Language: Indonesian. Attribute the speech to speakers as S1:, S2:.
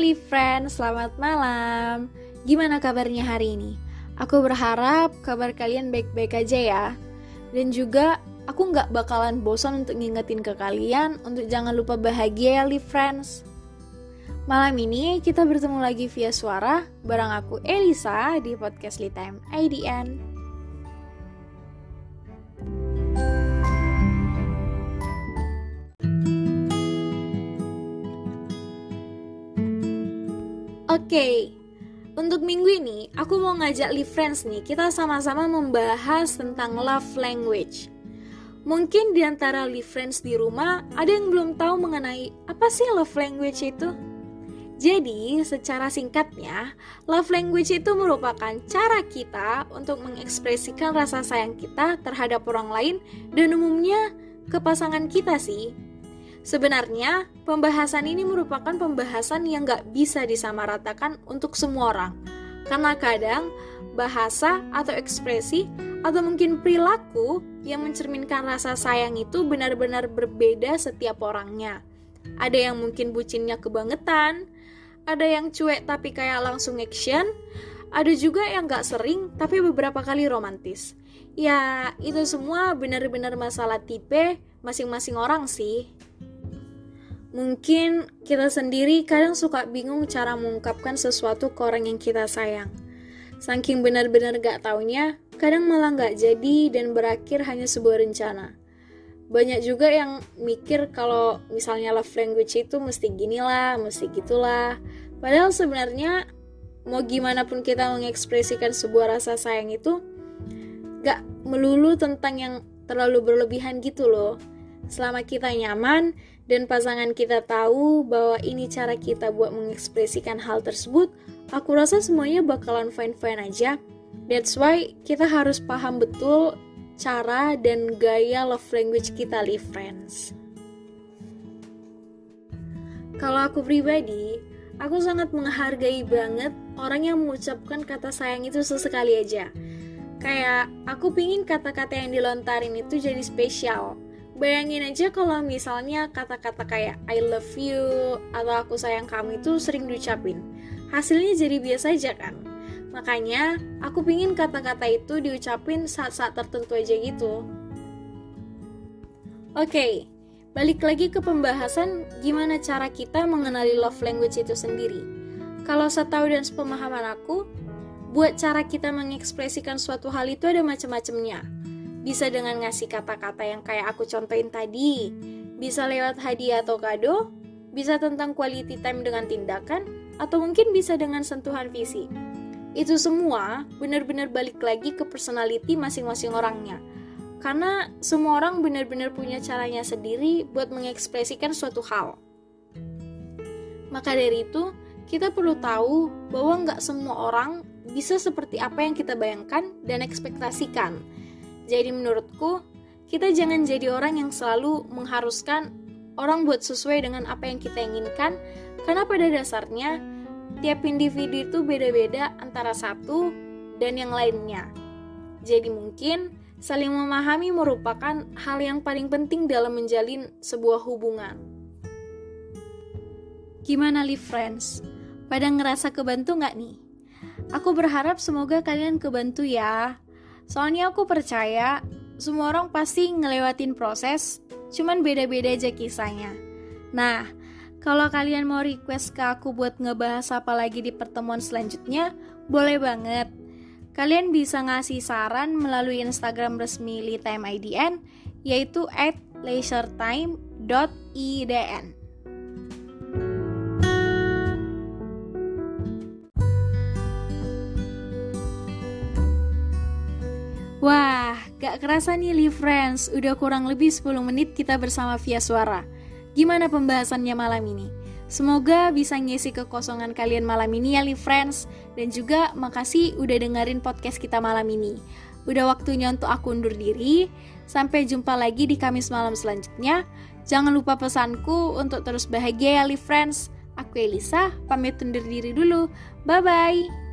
S1: Live Friends, selamat malam. Gimana kabarnya hari ini? Aku berharap kabar kalian baik-baik aja ya. Dan juga aku nggak bakalan bosan untuk ngingetin ke kalian untuk jangan lupa bahagia ya Live Friends. Malam ini kita bertemu lagi via suara bareng aku Elisa di podcast Litime IDN. Okay. untuk minggu ini aku mau ngajak Live Friends nih, kita sama-sama membahas tentang love language. Mungkin di antara Live Friends di rumah ada yang belum tahu mengenai apa sih love language itu? Jadi, secara singkatnya, love language itu merupakan cara kita untuk mengekspresikan rasa sayang kita terhadap orang lain dan umumnya ke pasangan kita sih. Sebenarnya, pembahasan ini merupakan pembahasan yang gak bisa disamaratakan untuk semua orang. Karena kadang, bahasa atau ekspresi atau mungkin perilaku yang mencerminkan rasa sayang itu benar-benar berbeda setiap orangnya. Ada yang mungkin bucinnya kebangetan, ada yang cuek tapi kayak langsung action, ada juga yang gak sering tapi beberapa kali romantis. Ya, itu semua benar-benar masalah tipe masing-masing orang sih. Mungkin kita sendiri kadang suka bingung cara mengungkapkan sesuatu ke orang yang kita sayang. Saking benar-benar gak taunya, kadang malah gak jadi dan berakhir hanya sebuah rencana. Banyak juga yang mikir kalau misalnya love language itu mesti gini lah, mesti gitulah. Padahal sebenarnya mau gimana pun kita mengekspresikan sebuah rasa sayang itu gak melulu tentang yang terlalu berlebihan gitu loh. Selama kita nyaman dan pasangan kita tahu bahwa ini cara kita buat mengekspresikan hal tersebut, aku rasa semuanya bakalan fine-fine aja. That's why kita harus paham betul cara dan gaya love language kita, live friends. Kalau aku pribadi, aku sangat menghargai banget orang yang mengucapkan kata sayang itu sesekali aja. Kayak aku pingin kata-kata yang dilontarin itu jadi spesial Bayangin aja kalau misalnya kata-kata kayak I love you atau aku sayang kamu itu sering diucapin. Hasilnya jadi biasa aja kan? Makanya aku pingin kata-kata itu diucapin saat-saat tertentu aja gitu. Oke, okay, balik lagi ke pembahasan gimana cara kita mengenali love language itu sendiri. Kalau setahu dan sepemahaman aku, buat cara kita mengekspresikan suatu hal itu ada macam-macamnya bisa dengan ngasih kata-kata yang kayak aku contohin tadi, bisa lewat hadiah atau kado, bisa tentang quality time dengan tindakan, atau mungkin bisa dengan sentuhan fisik. Itu semua benar-benar balik lagi ke personality masing-masing orangnya. Karena semua orang benar-benar punya caranya sendiri buat mengekspresikan suatu hal. Maka dari itu, kita perlu tahu bahwa nggak semua orang bisa seperti apa yang kita bayangkan dan ekspektasikan jadi menurutku, kita jangan jadi orang yang selalu mengharuskan orang buat sesuai dengan apa yang kita inginkan, karena pada dasarnya tiap individu itu beda-beda antara satu dan yang lainnya. Jadi mungkin saling memahami merupakan hal yang paling penting dalam menjalin sebuah hubungan. Gimana live friends? Pada ngerasa kebantu nggak nih? Aku berharap semoga kalian kebantu ya. Soalnya aku percaya semua orang pasti ngelewatin proses, cuman beda-beda aja kisahnya. Nah, kalau kalian mau request ke aku buat ngebahas apa lagi di pertemuan selanjutnya, boleh banget. Kalian bisa ngasih saran melalui Instagram resmi Litime IDN, yaitu at leisuretime.idn. Wah, gak kerasa nih Live Friends, udah kurang lebih 10 menit kita bersama via suara. Gimana pembahasannya malam ini? Semoga bisa ngisi kekosongan kalian malam ini ya Live Friends. Dan juga makasih udah dengerin podcast kita malam ini. Udah waktunya untuk aku undur diri. Sampai jumpa lagi di Kamis malam selanjutnya. Jangan lupa pesanku untuk terus bahagia ya Live Friends. Aku Elisa, pamit undur diri dulu. Bye-bye.